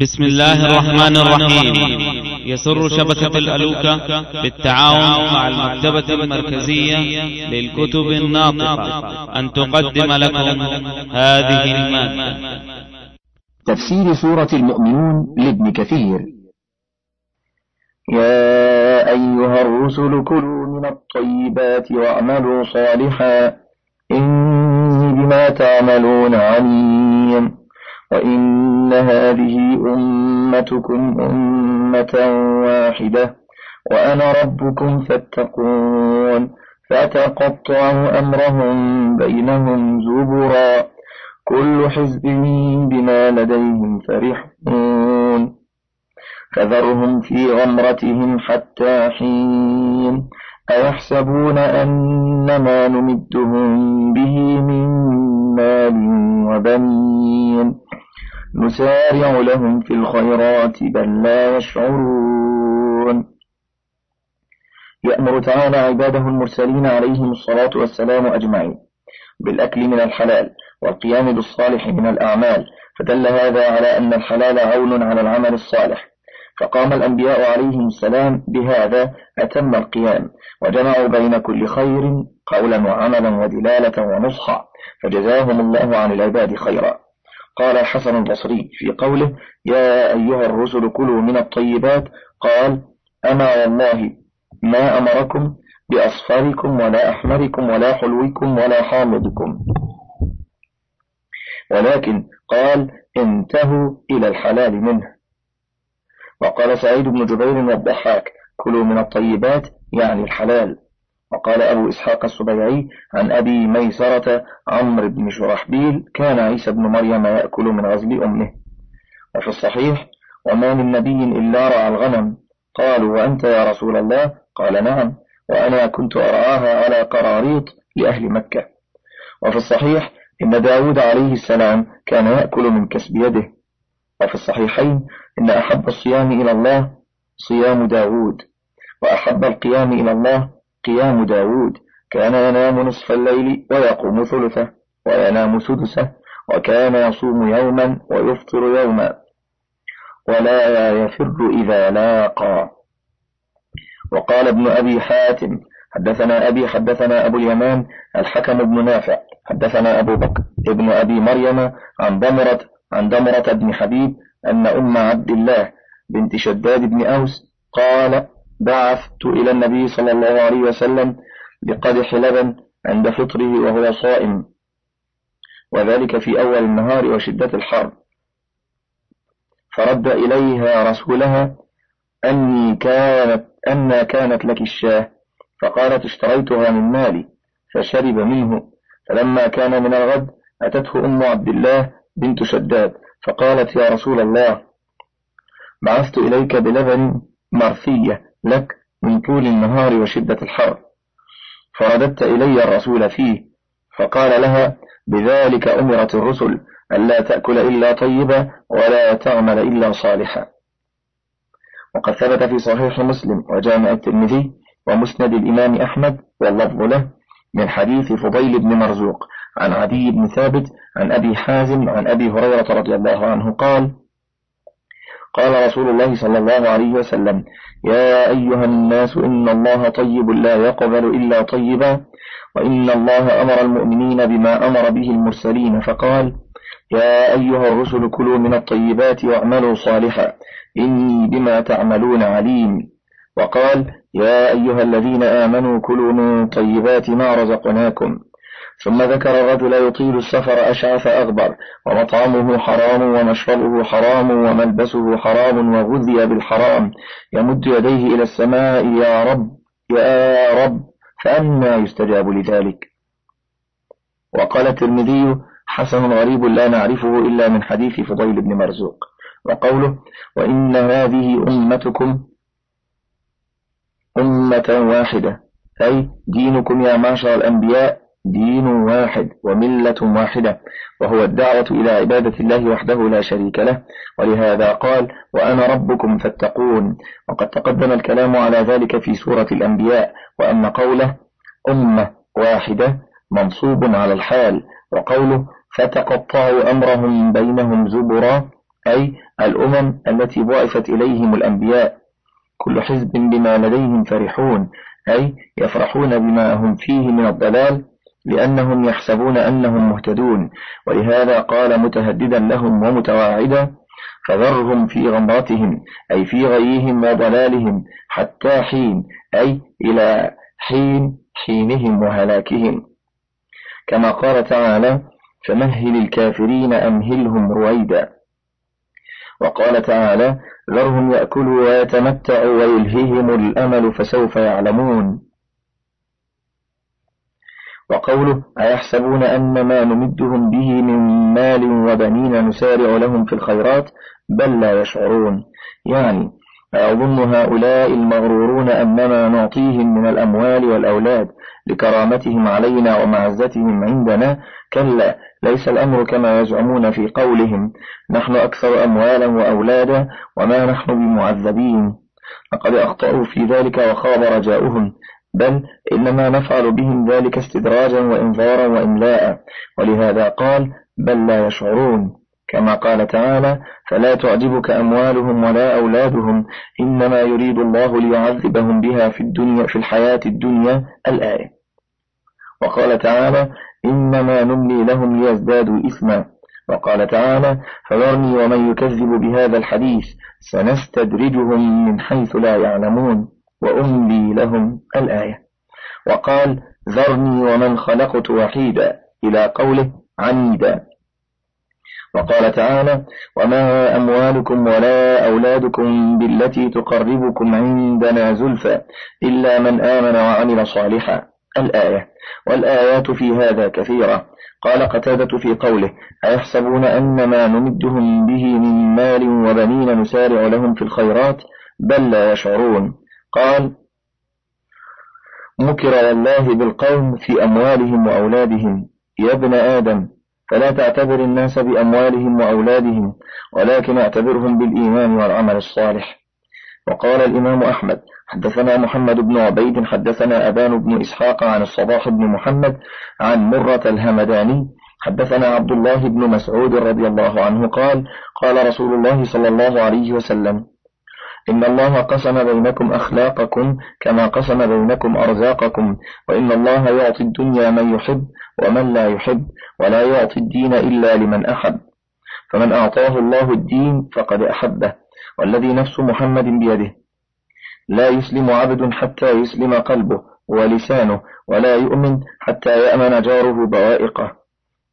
بسم الله الرحمن الرحيم. يسر شبكة الألوكة بالتعاون مع المكتبة المركزية للكتب الناطقة. أن تقدم لكم هذه المادة. تفسير سورة المؤمنون لابن كثير. يا أيها الرسل كلوا من الطيبات واعملوا صالحا. إني بما تعملون عليم. وإن هذه أمتكم أمة واحدة وأنا ربكم فاتقون. فتقطعوا أمرهم بينهم زبرا. كل حزب بما لديهم فرحون. فذرهم في غمرتهم حتى حين. أيحسبون أن ما نمدهم به من مال وبنين. نسارع لهم في الخيرات بل لا يشعرون. يأمر تعالى عباده المرسلين عليهم الصلاة والسلام أجمعين بالأكل من الحلال والقيام بالصالح من الأعمال. فدل هذا على أن الحلال عون على العمل الصالح. فقام الأنبياء عليهم السلام بهذا أتم القيام وجمعوا بين كل خير قولا وعملا ودلالة ونصحا. فجزاهم الله عن العباد خيرا. قال الحسن البصري في قوله يا أيها الرسل كلوا من الطيبات. قال أما والله ما أمركم بأصفركم ولا أحمركم ولا حلوكم ولا حامضكم. ولكن قال انتهوا إلى الحلال منه. وقال سعيد بن جبير والضحاك كلوا من الطيبات يعني الحلال. وقال أبو إسحاق السبيعي عن أبي ميسرة عمرو بن شرحبيل كان عيسى بن مريم يأكل من غزل أمه. وفي الصحيح وما من نبي إلا رعى الغنم. قالوا وأنت يا رسول الله؟ قال نعم وأنا كنت أرعاها على قراريط لأهل مكة. وفي الصحيح إن داود عليه السلام كان يأكل من كسب يده. وفي الصحيحين إن أحب الصيام إلى الله صيام داود. وأحب القيام إلى الله قيام داود. كان ينام نصف الليل ويقوم ثلثه وينام سدسه وكان يصوم يوما ويفطر يوما. ولا يفر إذا لاقى. وقال ابن أبي حاتم حدثنا أبي حدثنا أبو اليمان الحكم بن نافع. حدثنا أبو بكر ابن أبي مريم عن ضمرة عن دمرة بن حبيب أن أم عبد الله بنت شداد بن أوس قال بعثت إلى النبي صلى الله عليه وسلم بقدح لبن عند فطره وهو صائم. وذلك في أول النهار وشدة الحر فرد إليها رسولها أني كانت أن كانت لك الشاة فقالت اشتريتها من مالي فشرب منه. فلما كان من الغد أتته أم عبد الله بنت شداد فقالت يا رسول الله بعثت إليك بلبن مرثية لك من طول النهار وشدة الحر. فرددت إلي الرسول فيه فقال لها بذلك أمرت الرسل ألا تأكل إلا طيبا ولا تعمل إلا صالحا وقد ثبت في صحيح مسلم وجامع الترمذي ومسند الإمام أحمد واللفظ له من حديث فضيل بن مرزوق عن عدي بن ثابت عن أبي حازم عن أبي هريرة رضي الله عنه قال قال رسول الله صلى الله عليه وسلم يا أيها الناس إن الله طيب لا يقبل إلا طيبا وإن الله أمر المؤمنين بما أمر به المرسلين فقال يا أيها الرسل كلوا من الطيبات واعملوا صالحا إني بما تعملون عليم. وقال يا أيها الذين آمنوا كلوا من طيبات ما رزقناكم. ثم ذكر الرجل يطيل السفر أشعث أغبر ومطعمه حرام ومشربه حرام وملبسه حرام وغذي بالحرام. يمد يديه إلى السماء يا رب يا رب فأنا يستجاب لذلك. وقال الترمذي حسن غريب لا نعرفه إلا من حديث فضيل بن مرزوق وقوله وإن هذه أمتكم أمة واحدة أي دينكم يا معشر الأنبياء دين واحد وملة واحدة وهو الدعوة إلى عبادة الله وحده لا شريك له ولهذا قال وأنا ربكم فاتقون وقد تقدم الكلام على ذلك في سورة الأنبياء وأن قوله أمة واحدة منصوب على الحال وقوله فتقطعوا أمرهم بينهم زبرا أي الأمم التي بعثت إليهم الأنبياء. كل حزب بما لديهم فرحون أي يفرحون بما هم فيه من الضلال لأنهم يحسبون أنهم مهتدون. ولهذا قال متهددا لهم ومتواعدا فذرهم في غمرتهم أي في غيهم وضلالهم حتى حين أي إلى حين حينهم وهلاكهم. كما قال تعالى فمهل الكافرين أمهلهم رويدا وقال تعالى ذرهم يأكلوا ويتمتعوا ويلههم الأمل فسوف يعلمون وقوله أيحسبون أن ما نمدهم به من مال وبنين نسارع لهم في الخيرات بل لا يشعرون. يعني أظن هؤلاء المغرورون أنما نعطيهم من الأموال والأولاد لكرامتهم علينا ومعزتهم عندنا. كلا ليس الأمر كما يزعمون في قولهم. نحن أكثر أموالا وأولادا وما نحن بمعذبين. لقد أخطأوا في ذلك وخاب رجاؤهم. بل إنما نفعل بهم ذلك استدراجا وإنذارا وإملاء. ولهذا قال بل لا يشعرون. كما قال تعالى فلا تعجبك أموالهم ولا أولادهم إنما يريد الله ليعذبهم بها في الدنيا في الحياة الدنيا الآية. وقال تعالى إنما نملي لهم ليزدادوا إثما. وقال تعالى فذرني ومن يكذب بهذا الحديث سنستدرجهم من حيث لا يعلمون. وأملي لهم الآية. وقال ذرني ومن خلقت وحيدا إلى قوله عنيدا. وقال تعالى وما أموالكم ولا أولادكم بالتي تقربكم عندنا زلفى إلا من آمن وعمل صالحا. الآية. والآيات في هذا كثيرة. قال قتادة في قوله أيحسبون أن ما نمدهم به من مال وبنين نسارع لهم في الخيرات؟ بل لا يشعرون. قال مكر والله بالقوم في أموالهم وأولادهم. يا ابن آدم فلا تعتبر الناس بأموالهم وأولادهم ولكن اعتبرهم بالإيمان والعمل الصالح. وقال الإمام أحمد حدثنا محمد بن عبيد حدثنا أبان بن إسحاق عن الصباح بن محمد عن مرة الهمداني. حدثنا عبد الله بن مسعود رضي الله عنه قال قال رسول الله صلى الله عليه وسلم إن الله قسم بينكم أخلاقكم كما قسم بينكم أرزاقكم وإن الله يعطي الدنيا من يحب ومن لا يحب ولا يعطي الدين إلا لمن أحب فمن أعطاه الله الدين فقد أحبه والذي نفس محمد بيده لا يسلم عبد حتى يسلم قلبه ولسانه ولا يؤمن حتى يأمن جاره بوائقه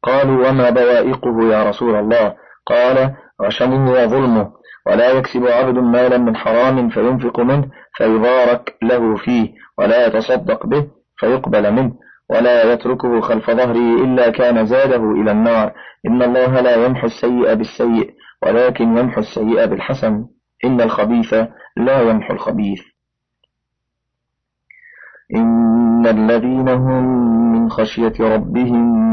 قالوا وما بوائقه يا رسول الله قال غشمه وظلمه ولا يكسب عبد مالا من حرام فينفق منه فيبارك له فيه ولا يتصدق به فيقبل منه ولا يتركه خلف ظهره إلا كان زاده إلى النار. إن الله لا يمحو السيء بالسيء ولكن يمحو السيء بالحسن. إن الخبيث لا يمحو الخبيث. إن الذين هم من خشية ربهم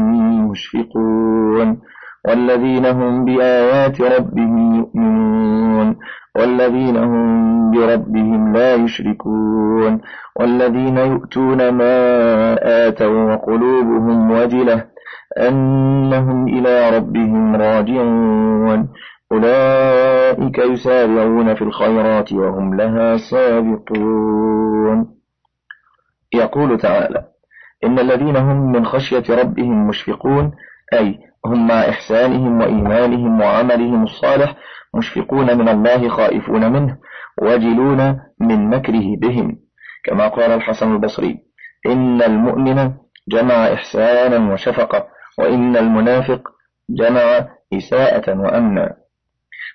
مشفقون. والذين هم بآيات ربهم يؤمنون والذين هم بربهم لا يشركون والذين يؤتون ما آتوا وقلوبهم وجلة أنهم إلى ربهم راجعون. أولئك يسارعون في الخيرات وهم لها سابقون. يقول تعالى إن الذين هم من خشية ربهم مشفقون أي هم مع إحسانهم وإيمانهم وعملهم الصالح مشفقون من الله خائفون منه وجلون من مكره بهم. كما قال الحسن البصري إن المؤمن جمع إحسانا وشفقة وإن المنافق جمع إساءة وأمنا.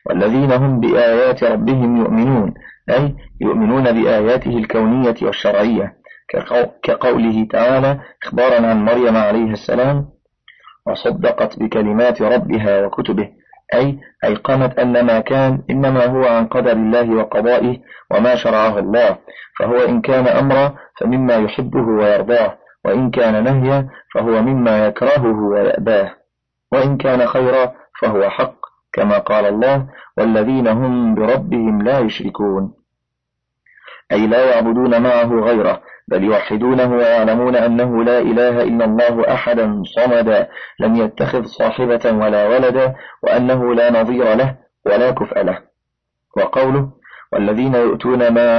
والذين هم بآيات ربهم يؤمنون أي يؤمنون بآياته الكونية والشرعية. كقوله تعالى إخبارا عن مريم عليه السلام وصدقت بكلمات ربها وكتبه أي أيقنت أن ما كان إنما هو عن قدر الله وقضائه وما شرعه الله فهو إن كان أمرا فمما يحبه ويرضاه وإن كان نهيا فهو مما يكرهه ويأباه وإن كان خيرا فهو حق كما قال الله والذين هم بربهم لا يشركون أي لا يعبدون معه غيره بل يوحدونه ويعلمون أنه لا إله إلا الله أحدا صمدا لم يتخذ صاحبة ولا ولدا وأنه لا نظير له ولا كفء له. وقوله والذين يؤتون ما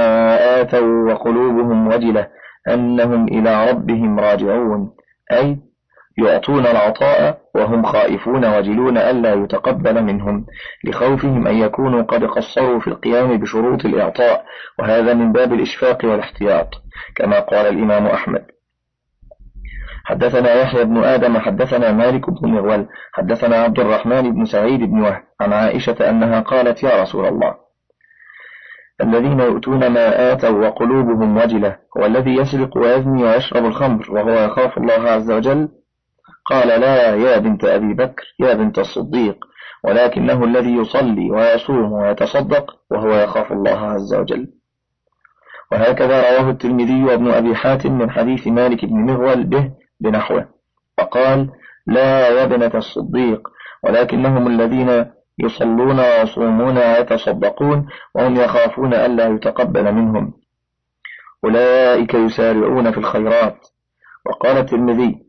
آتوا وقلوبهم وجلة أنهم إلى ربهم راجعون. أي يعطون العطاء وهم خائفون وجلون ألا يتقبل منهم لخوفهم أن يكونوا قد قصروا في القيام بشروط الإعطاء وهذا من باب الإشفاق والاحتياط كما قال الإمام أحمد. حدثنا يحيى بن آدم حدثنا مالك بن مغول حدثنا عبد الرحمن بن سعيد بن وهب عن عائشة أنها قالت يا رسول الله الذين يؤتون ما آتوا وقلوبهم وجلة هو الذي يسرق ويزني ويشرب الخمر وهو يخاف الله عز وجل قال لا يا بنت أبي بكر يا بنت الصديق ولكنه الذي يصلي ويصوم ويتصدق وهو يخاف الله عز وجل. وهكذا رواه الترمذي وابن أبي حاتم من حديث مالك بن مغول به بنحوه. وقال لا يا ابنة الصديق ولكنهم الذين يصلون ويصومون ويتصدقون وهم يخافون ألا يتقبل منهم. أولئك يسارعون في الخيرات. وقال الترمذي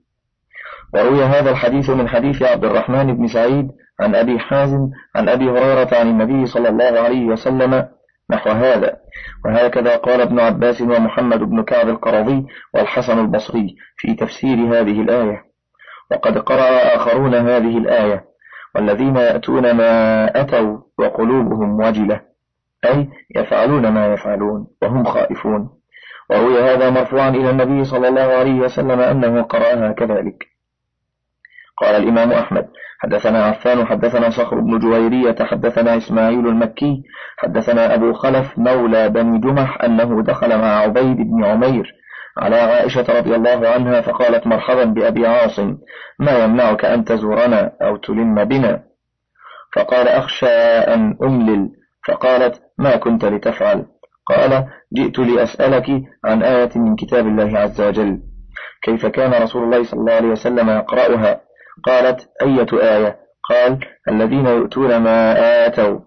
وروي هذا الحديث من حديث عبد الرحمن بن سعيد عن أبي حازم عن أبي هريرة عن النبي صلى الله عليه وسلم نحو هذا. وهكذا قال ابن عباس ومحمد بن كعب القرضي والحسن البصري في تفسير هذه الآية. وقد قرأ آخرون هذه الآية. والذين يأتون ما أتوا وقلوبهم وجلة. أي يفعلون ما يفعلون وهم خائفون. وروي هذا مرفوعا إلى النبي صلى الله عليه وسلم أنه قرأها كذلك. قال الإمام أحمد. حدثنا عفان حدثنا صخر بن جويرية حدثنا إسماعيل المكي حدثنا أبو خلف مولى بني جمح أنه دخل مع عبيد بن عمير على عائشة رضي الله عنها فقالت مرحبا بأبي عاصم ما يمنعك أن تزورنا أو تلم بنا؟ فقال أخشى أن أملل. فقالت ما كنت لتفعل؟ قال جئت لأسألك عن آية من كتاب الله عز وجل. كيف كان رسول الله صلى الله عليه وسلم يقرأها؟ قالت أية آية؟ قال الذين يؤتون ما آتوا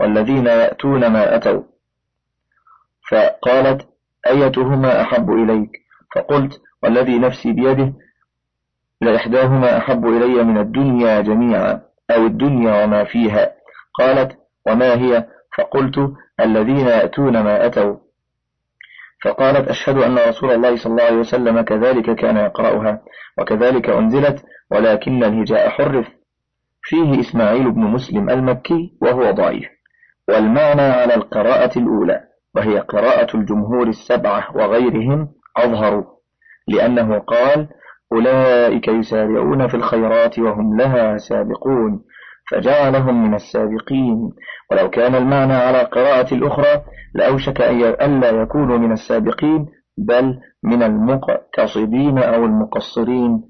والذين يأتون ما أتوا. فقالت أيتهما أحب إليك؟ فقلت والذي نفسي بيده لإحداهما أحب إلي من الدنيا جميعا أو الدنيا وما فيها. قالت وما هي؟ فقلت الذين يأتون ما أتوا. فقالت أشهد أن رسول الله صلى الله عليه وسلم كذلك كان يقرأها وكذلك أنزلت ولكن الهجاء حرف فيه إسماعيل بن مسلم المكي وهو ضعيف. والمعنى على القراءة الأولى وهي قراءة الجمهور السبعة وغيرهم أظهر لأنه قال أولئك يسارعون في الخيرات وهم لها سابقون فجعلهم من السابقين. ولو كان المعنى على قراءة الأخرى لأوشك أن لا يكونوا من السابقين بل من المقتصدين أو المقصرين.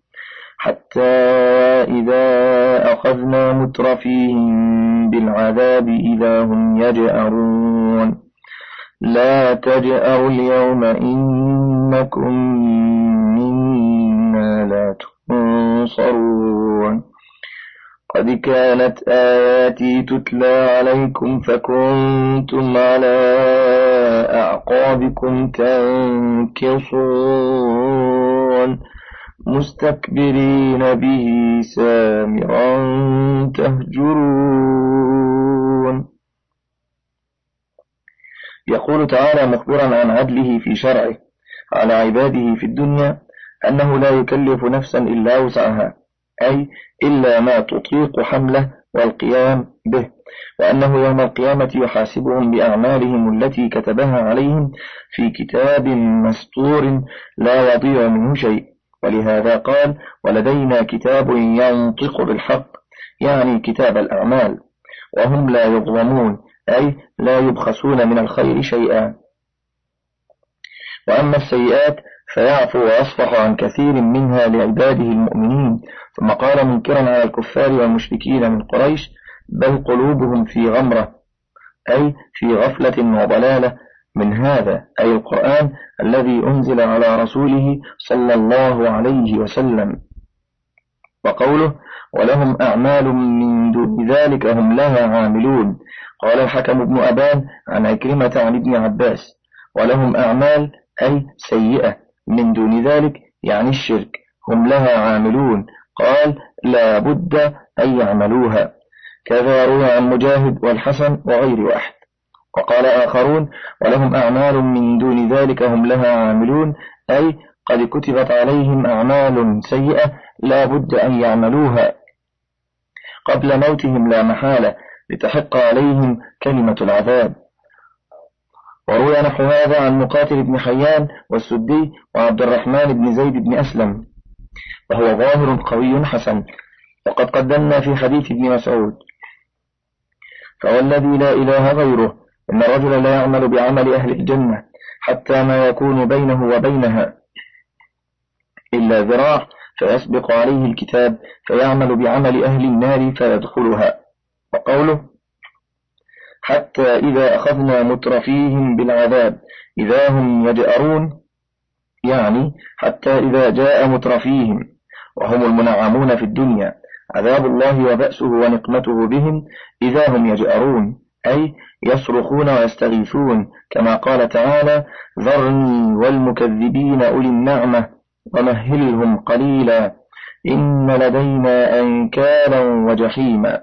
حتى إذا أخذنا مترفيهم بالعذاب إذا هم يجأرون. لا تجأروا اليوم إنكم منا لا تنصرون. قد كانت آياتي تتلى عليكم فكنتم على أعقابكم تنكصون. مستكبرين به سامرا تهجرون. يقول تعالى مخبرا عن عدله في شرعه على عباده في الدنيا أنه لا يكلف نفسا إلا وسعها أي إلا ما تطيق حمله والقيام به وأنه يوم القيامة يحاسبهم بأعمالهم التي كتبها عليهم في كتاب مستور لا يضيع منه شيء. ولهذا قال ولدينا كتاب ينطق بالحق يعني كتاب الأعمال وهم لا يظلمون أي لا يبخسون من الخير شيئا. وأما السيئات فيعفو ويصفح عن كثير منها لعباده المؤمنين. ثم قال منكرا على الكفار والمشركين من قريش بل قلوبهم في غمرة أي في غفلة وضلالة من هذا أي القرآن الذي أنزل على رسوله صلى الله عليه وسلم. وقوله ولهم أعمال من دون ذلك هم لها عاملون قال الحكم بن أبان عن عكرمة عن ابن عباس ولهم أعمال أي سيئة من دون ذلك يعني الشرك هم لها عاملون قال لا بد أن يعملوها كذا روي عن مجاهد والحسن وغير واحد. وقال آخرون ولهم أعمال من دون ذلك هم لها عاملون. أي قد كتبت عليهم أعمال سيئة لا بد أن يعملوها. قبل موتهم لا محالة لتحق عليهم كلمة العذاب. وروي نحو هذا عن مقاتل بن حيان والسدي وعبد الرحمن بن زيد بن أسلم وهو ظاهر قوي حسن وقد قدمنا في حديث ابن مسعود فوالذي لا إله غيره إن الرجل لا يعمل بعمل أهل الجنة حتى ما يكون بينه وبينها إلا ذراع فيسبق عليه الكتاب فيعمل بعمل أهل النار فيدخلها. وقوله حتى إذا أخذنا مترفيهم بالعذاب إذا هم يجأرون يعني حتى إذا جاء مترفيهم وهم المنعمون في الدنيا عذاب الله وبأسه ونقمته بهم إذا هم يجأرون. أي يصرخون ويستغيثون. كما قال تعالى ذرني والمكذبين أولي النعمة ومهلهم قليلا. إن لدينا أنكالا وجحيما.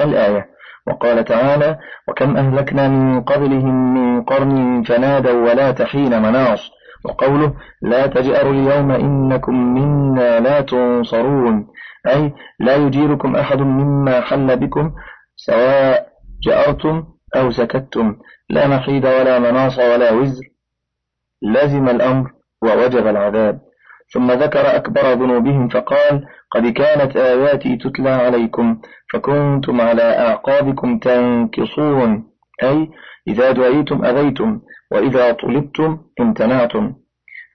الآية. وقال تعالى وكم أهلكنا من قبلهم من قرن فنادوا ولا تحين مناص. وقوله لا تجأروا اليوم إنكم منا لا تنصرون. أي لا يجيركم أحد مما حل بكم سواء جأرتم أو سكتتم لا محيد ولا مناص ولا وزر لزم الأمر ووجب العذاب. ثم ذكر أكبر ذنوبهم فقال قد كانت آياتي تتلى عليكم فكنتم على أعقابكم تنكصون. أي إذا دعيتم أذيتم وإذا طلبتم امتنعتم.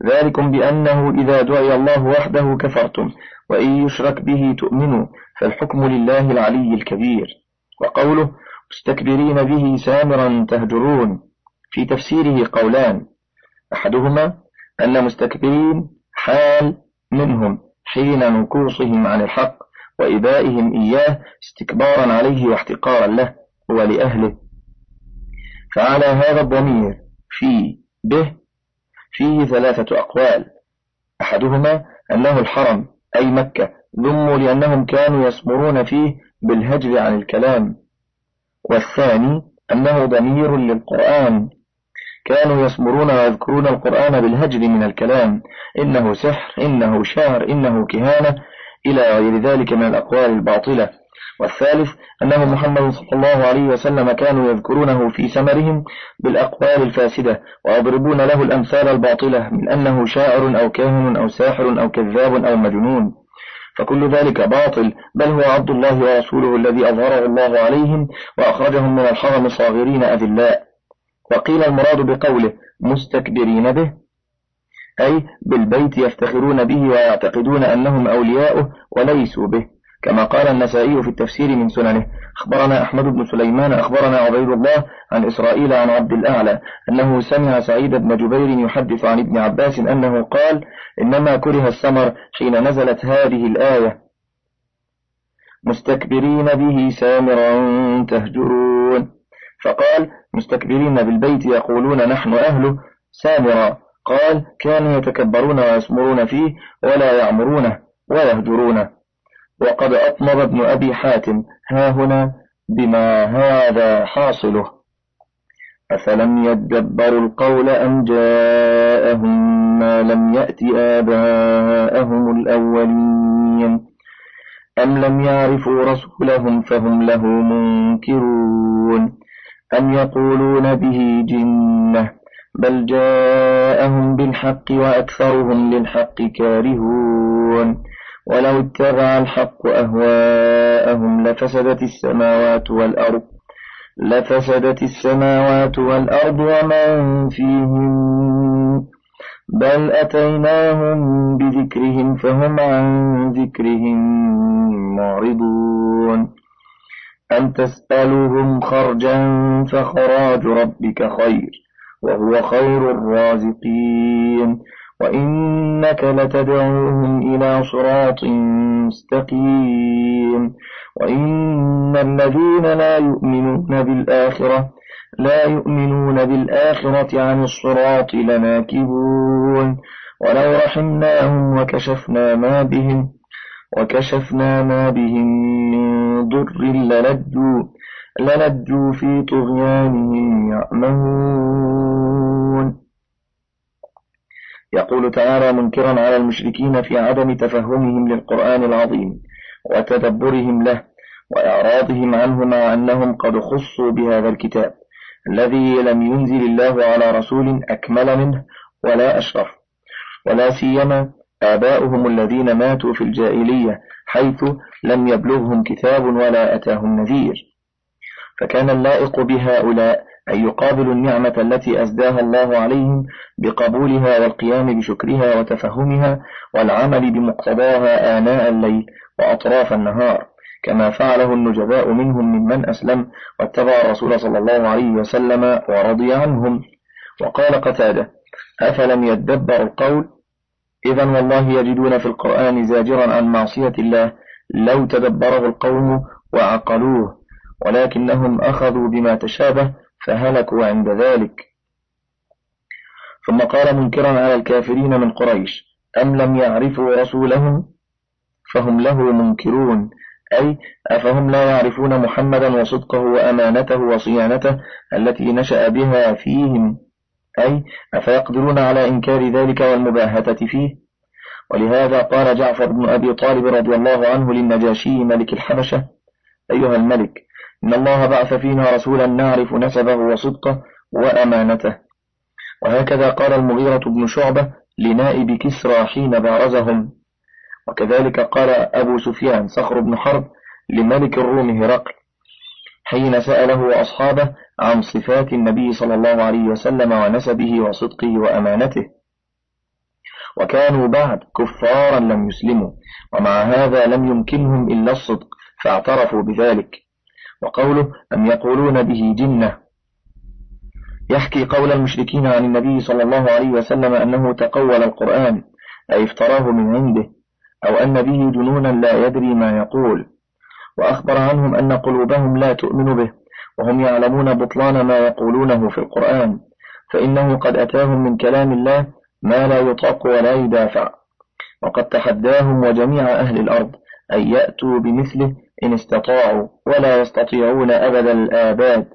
ذلكم بأنه إذا دعي الله وحده كفرتم وإن يشرك به تؤمنوا فالحكم لله العلي الكبير. وقوله مستكبرين به سامرا تهجرون. في تفسيره قولان. أحدهما أن مستكبرين حال منهم حين نكوصهم عن الحق وإبائهم إياه استكبارا عليه واحتقارا له ولأهله فعلى هذا الضمير في به فيه ثلاثة أقوال. أحدهما أنه الحرم أي مكة ذموا لأنهم كانوا يصبرون فيه بالهجر عن الكلام. والثاني أنه ضمير للقرآن. كانوا يصبرون ويذكرون القرآن بالهجر من الكلام. إنه سحر إنه شعر إنه كهانة إلى غير ذلك من الأقوال الباطلة. والثالث أنه محمد صلى الله عليه وسلم كانوا يذكرونه في سمرهم بالأقوال الفاسدة ويضربون له الأمثال الباطلة من أنه شاعر أو كاهن أو ساحر أو كذاب أو مجنون. فكل ذلك باطل بل هو عبد الله ورسوله الذي أظهره الله عليهم وأخرجهم من الحرم صاغرين أذلاء. وقيل المراد بقوله مستكبرين به أي بالبيت يفتخرون به ويعتقدون أنهم أولياؤه وليسوا به. كما قال النسائي في التفسير من سننه أخبرنا أحمد بن سليمان أخبرنا عبيد الله عن إسرائيل عن عبد الأعلى أنه سمع سعيد بن جبير يحدث عن ابن عباس أنه قال إنما كره السمر حين نزلت هذه الآية. مستكبرين به سامرا تهجرون. فقال مستكبرين بالبيت يقولون نحن أهله. سامرا قال كانوا يتكبرون ويسمرون فيه ولا يعمرونه ويهجرونه. وقد أطلب ابن أبي حاتم ها هنا بما هذا حاصله. أفلم يدبروا القول أم جاءهم ما لم يأت آباءهم الأولين؟ أم لم يعرفوا رسولهم فهم له منكرون؟ أم يقولون به جنة بل جاءهم بالحق وأكثرهم للحق كارهون؟ ولو اتبع الحق أهواءهم لفسدت السماوات والأرض لفسدت السماوات والأرض ومن فيهم؟ بل أتيناهم بذكرهم فهم عن ذكرهم معرضون. أم تسألهم خرجا فخراج ربك خير وهو خير الرازقين. وإنك لتدعوهم إلى صراط مستقيم وإن الذين لا يؤمنون بالآخرة لا يؤمنون بالآخرة عن الصراط لناكبون ولو رحمناهم وكشفنا ما بهم وكشفنا ما بهم من ضر للجوا للجوا في طغيانهم يعمهون يقول تعالى منكرا على المشركين في عدم تفهمهم للقرآن العظيم وتدبرهم له وإعراضهم عنه مع أنهم قد خصوا بهذا الكتاب الذي لم ينزل الله على رسول أكمل منه ولا أشرف. ولا سيما آباؤهم الذين ماتوا في الجاهلية حيث لم يبلغهم كتاب ولا أتاهم نذير. فكان اللائق بهؤلاء أن يقابلوا النعمة التي أزداها الله عليهم بقبولها والقيام بشكرها وتفهمها والعمل بمقتضاها آناء الليل وأطراف النهار كما فعله النجباء منهم ممن أسلم واتبع الرسول صلى الله عليه وسلم ورضي عنهم. وقال قتادة أفلم يدبر القول؟ إذا والله يجدون في القرآن زاجرا عن معصية الله لو تدبره القوم وعقلوه ولكنهم أخذوا بما تشابه فهلكوا عند ذلك. ثم قال منكرا على الكافرين من قريش أم لم يعرفوا رسولهم؟ فهم له منكرون. أي أفهم لا يعرفون محمدا وصدقه وأمانته وصيانته التي نشأ بها فيهم؟ أي أفيقدرون على إنكار ذلك والمباهتة فيه؟ ولهذا قال جعفر بن أبي طالب رضي الله عنه للنجاشي ملك الحبشة أيها الملك إن الله بعث فينا رسولا نعرف نسبه وصدقه وأمانته. وهكذا قال المغيرة بن شعبة لنائب كسرى حين بارزهم. وكذلك قال أبو سفيان صخر بن حرب لملك الروم هرقل حين سأله أصحابه عن صفات النبي صلى الله عليه وسلم ونسبه وصدقه وأمانته. وكانوا بعد كفارا لم يسلموا ومع هذا لم يمكنهم إلا الصدق فاعترفوا بذلك. وقوله أم يقولون به جنة. يحكي قول المشركين عن النبي صلى الله عليه وسلم أنه تقول القرآن أي افتراه من عنده أو أن به جنونا لا يدري ما يقول. وأخبر عنهم أن قلوبهم لا تؤمن به وهم يعلمون بطلان ما يقولونه في القرآن فإنه قد أتاهم من كلام الله ما لا يطاق ولا يدافع. وقد تحداهم وجميع أهل الأرض أن يأتوا بمثله إن استطاعوا ولا يستطيعون أبدا الآباد.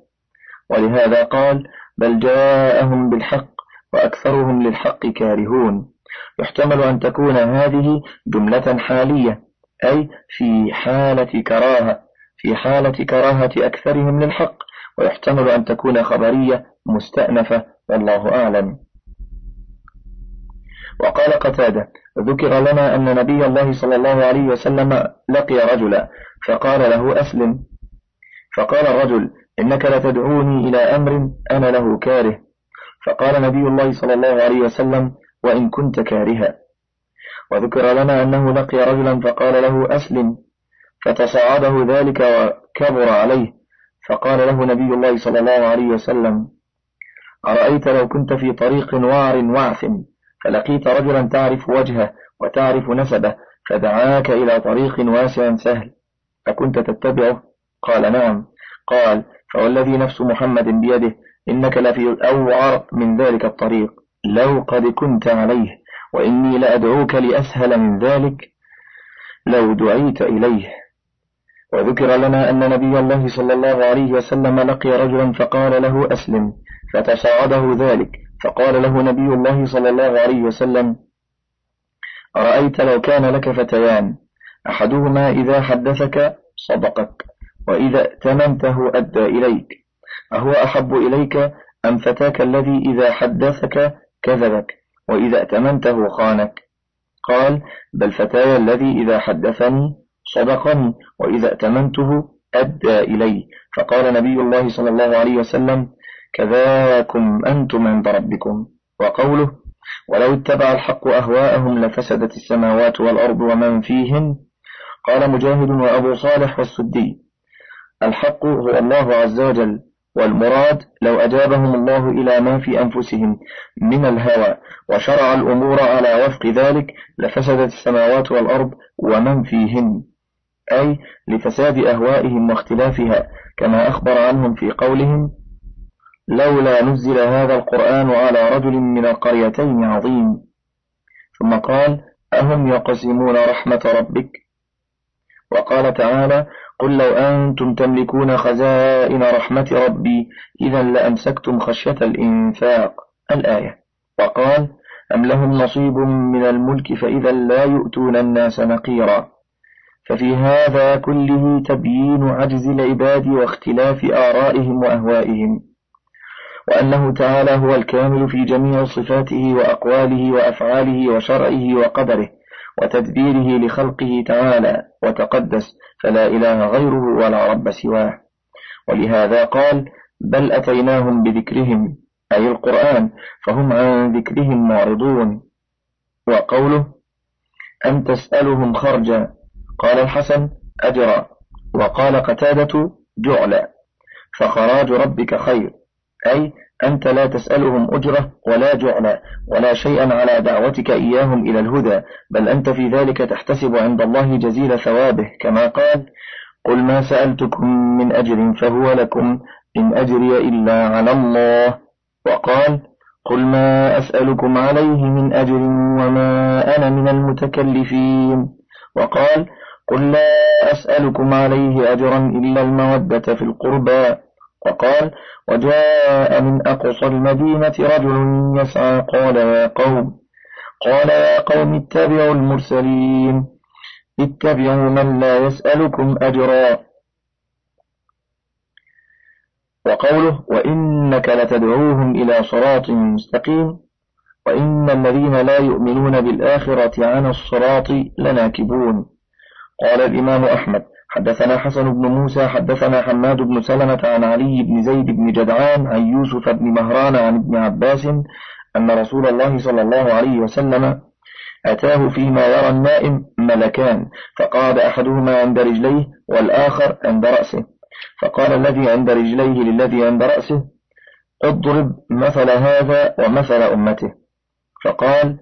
ولهذا قال بل جاءهم بالحق وأكثرهم للحق كارهون. يحتمل أن تكون هذه جملة حالية أي في حالة كراهة في حالة كراهة أكثرهم للحق. ويحتمل أن تكون خبرية مستأنفة والله أعلم. وقال قتادة ذكر لنا أن نبي الله صلى الله عليه وسلم لقي رجلا فقال له أسلم. فقال الرجل إنك لتدعوني إلى أمر أنا له كاره. فقال نبي الله صلى الله عليه وسلم وإن كنت كارها. وذكر لنا أنه لقي رجلا فقال له أسلم. فتصاعده ذلك وكبر عليه. فقال له نبي الله صلى الله عليه وسلم أرأيت لو كنت في طريق وعر وعثم فلقيت رجلا تعرف وجهه وتعرف نسبه فدعاك إلى طريق واسع سهل. أكنت تتبعه؟ قال نعم. قال فوالذي نفس محمد بيده إنك لفي أوعر من ذلك الطريق. لو قد كنت عليه وإني لأدعوك لأسهل من ذلك لو دعيت إليه. وذكر لنا أن نبي الله صلى الله عليه وسلم لقي رجلا فقال له أسلم فتصاعده ذلك. فقال له نبي الله صلى الله عليه وسلم أرأيت لو كان لك فتيان أحدهما إذا حدثك صدقك وإذا ائتمنته أدى إليك أهو أحب إليك أم فتاك الذي إذا حدثك كذبك وإذا ائتمنته خانك؟ قال بل فتاي الذي إذا حدثني صدقني وإذا ائتمنته أدى إلي فقال نبي الله صلى الله عليه وسلم كذاكم أنتم عند ربكم. وقوله ولو اتبع الحق أهواءهم لفسدت السماوات والأرض ومن فيهن. قال مجاهد وأبو صالح والسدي الحق هو الله عز وجل والمراد لو أجابهم الله إلى ما في أنفسهم من الهوى وشرع الأمور على وفق ذلك لفسدت السماوات والأرض ومن فيهن. أي لفساد أهوائهم واختلافها كما أخبر عنهم في قولهم لولا نزل هذا القرآن على رجل من القريتين عظيم. ثم قال أهم يقسمون رحمة ربك؟ وقال تعالى قل لو أنتم تملكون خزائن رحمة ربي إذا لأمسكتم خشية الإنفاق. الآية. وقال أم لهم نصيب من الملك فإذا لا يؤتون الناس نقيرا؟ ففي هذا كله تبيين عجز العباد واختلاف آرائهم وأهوائهم. وأنه تعالى هو الكامل في جميع صفاته وأقواله وأفعاله وشرعه وقدره وتدبيره لخلقه تعالى وتقدس فلا إله غيره ولا رب سواه. ولهذا قال بل أتيناهم بذكرهم أي القرآن فهم عن ذكرهم معرضون. وقوله أن تسألهم خرجا؟ قال الحسن أجرا. وقال قتادة جعلا. فخراج ربك خير. أي أنت لا تسألهم أجرة ولا جعلا ولا شيئا على دعوتك إياهم إلى الهدى بل أنت في ذلك تحتسب عند الله جزيل ثوابه كما قال قل ما سألتكم من أجر فهو لكم إن أجري إلا على الله. وقال قل ما أسألكم عليه من أجر وما أنا من المتكلفين. وقال قل لا أسألكم عليه أجرا إلا المودة في القربى. وقال وجاء من أقصى المدينة رجل يسعى قال يا قوم قال يا قوم اتبعوا المرسلين. اتبعوا من لا يسألكم أجرا. وقوله وإنك لتدعوهم إلى صراط مستقيم. وإن الذين لا يؤمنون بالآخرة عن الصراط لناكبون. قال الإمام أحمد حدثنا حسن بن موسى حدثنا حماد بن سلمة عن علي بن زيد بن جدعان عن يوسف بن مهران عن ابن عباس أن رسول الله صلى الله عليه وسلم أتاه فيما يرى النائم ملكان فقعد أحدهما عند رجليه والآخر عند رأسه. فقال الذي عند رجليه للذي عند رأسه اضرب مثل هذا ومثل أمته. فقال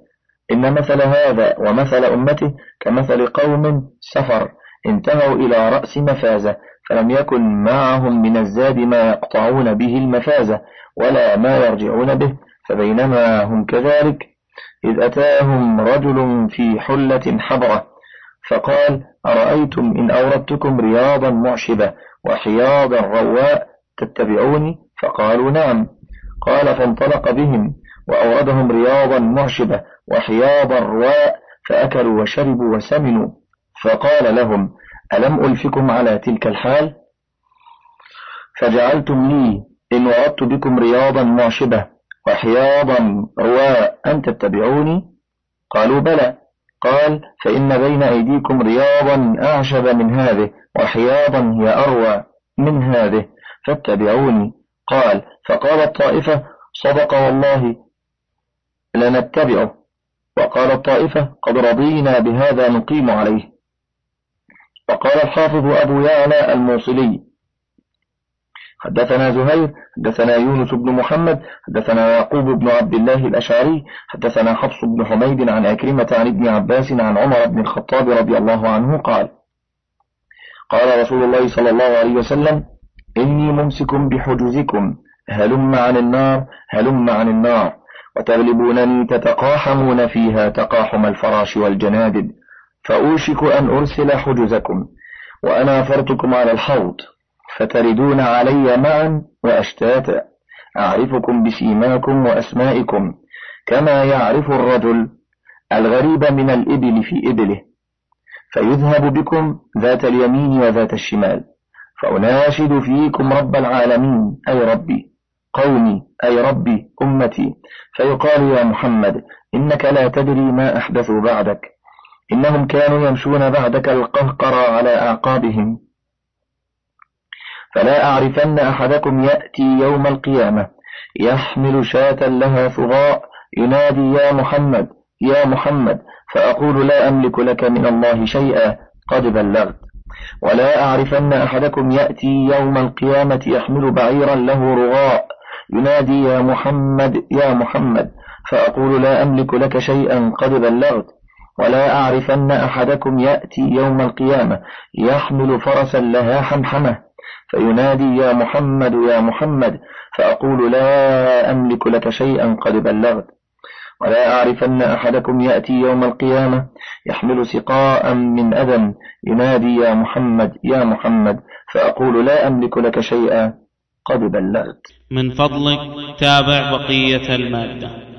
إن مثل هذا ومثل أمته كمثل قوم سفر. انتهوا إلى رأس مفازة فلم يكن معهم من الزاد ما يقطعون به المفازة ولا ما يرجعون به فبينما هم كذلك إذ أتاهم رجل في حلة حبرة فقال أرأيتم إن أوردتكم رياضا معشبة وحياضا رواء تتبعوني؟ فقالوا نعم. قال فانطلق بهم وأوردهم رياضا معشبة وحياضا رواء فأكلوا وشربوا وسمنوا. فقال لهم ألم ألفكم على تلك الحال؟ فجعلتم لي إن وردت بكم رياضا معشبة وحياضا رواء أن تتبعوني؟ قالوا بلى. قال فإن بين أيديكم رياضا أعشب من هذه وحياضا هي أروى من هذه فاتبعوني. قال فقال الطائفة صدق والله لنتبعه. وقال الطائفة قد رضينا بهذا نقيم عليه. وقال الحافظ أبو يعلى الموصلي. حدثنا زهير حدثنا يونس بن محمد حدثنا يعقوب بن عبد الله الأشعري حدثنا حفص بن حميد عن أكرمة عن ابن عباس عن عمر بن الخطاب رضي الله عنه قال قال رسول الله صلى الله عليه وسلم إني ممسك بحجزكم هلم عن النار هلم عن النار وتغلبونني تتقاحمون فيها تقاحم الفراش والجنادب فأوشك أن أرسل حجزكم وأنا فرتكم على الحوض فتردون علي معا وأشتاتا أعرفكم بسيماكم وأسمائكم كما يعرف الرجل الغريب من الإبل في إبله فيذهب بكم ذات اليمين وذات الشمال فأناشد فيكم رب العالمين أي ربي قومي أي ربي أمتي فيقال يا محمد إنك لا تدري ما أحدثوا بعدك. إنهم كانوا يمشون بعدك القهقر على أعقابهم. فلا أعرفن أحدكم يأتي يوم القيامة يحمل شاة لها ثغاء ينادي يا محمد يا محمد فأقول لا أملك لك من الله شيئا قد بلغت. ولا أعرفن أحدكم يأتي يوم القيامة يحمل بعيرا له رغاء ينادي يا محمد يا محمد فأقول لا أملك لك شيئا قد بلغت. ولا أعرفن أحدكم يأتي يوم القيامة يحمل فرسا لها حمحمة فينادي يا محمد يا محمد فأقول لا أملك لك شيئا قد بلغت ولا أعرفن أحدكم يأتي يوم القيامة يحمل سقاء من أذى ينادي يا محمد يا محمد فأقول لا أملك لك شيئا قد بلغت من فضلك تابع بقية المادة.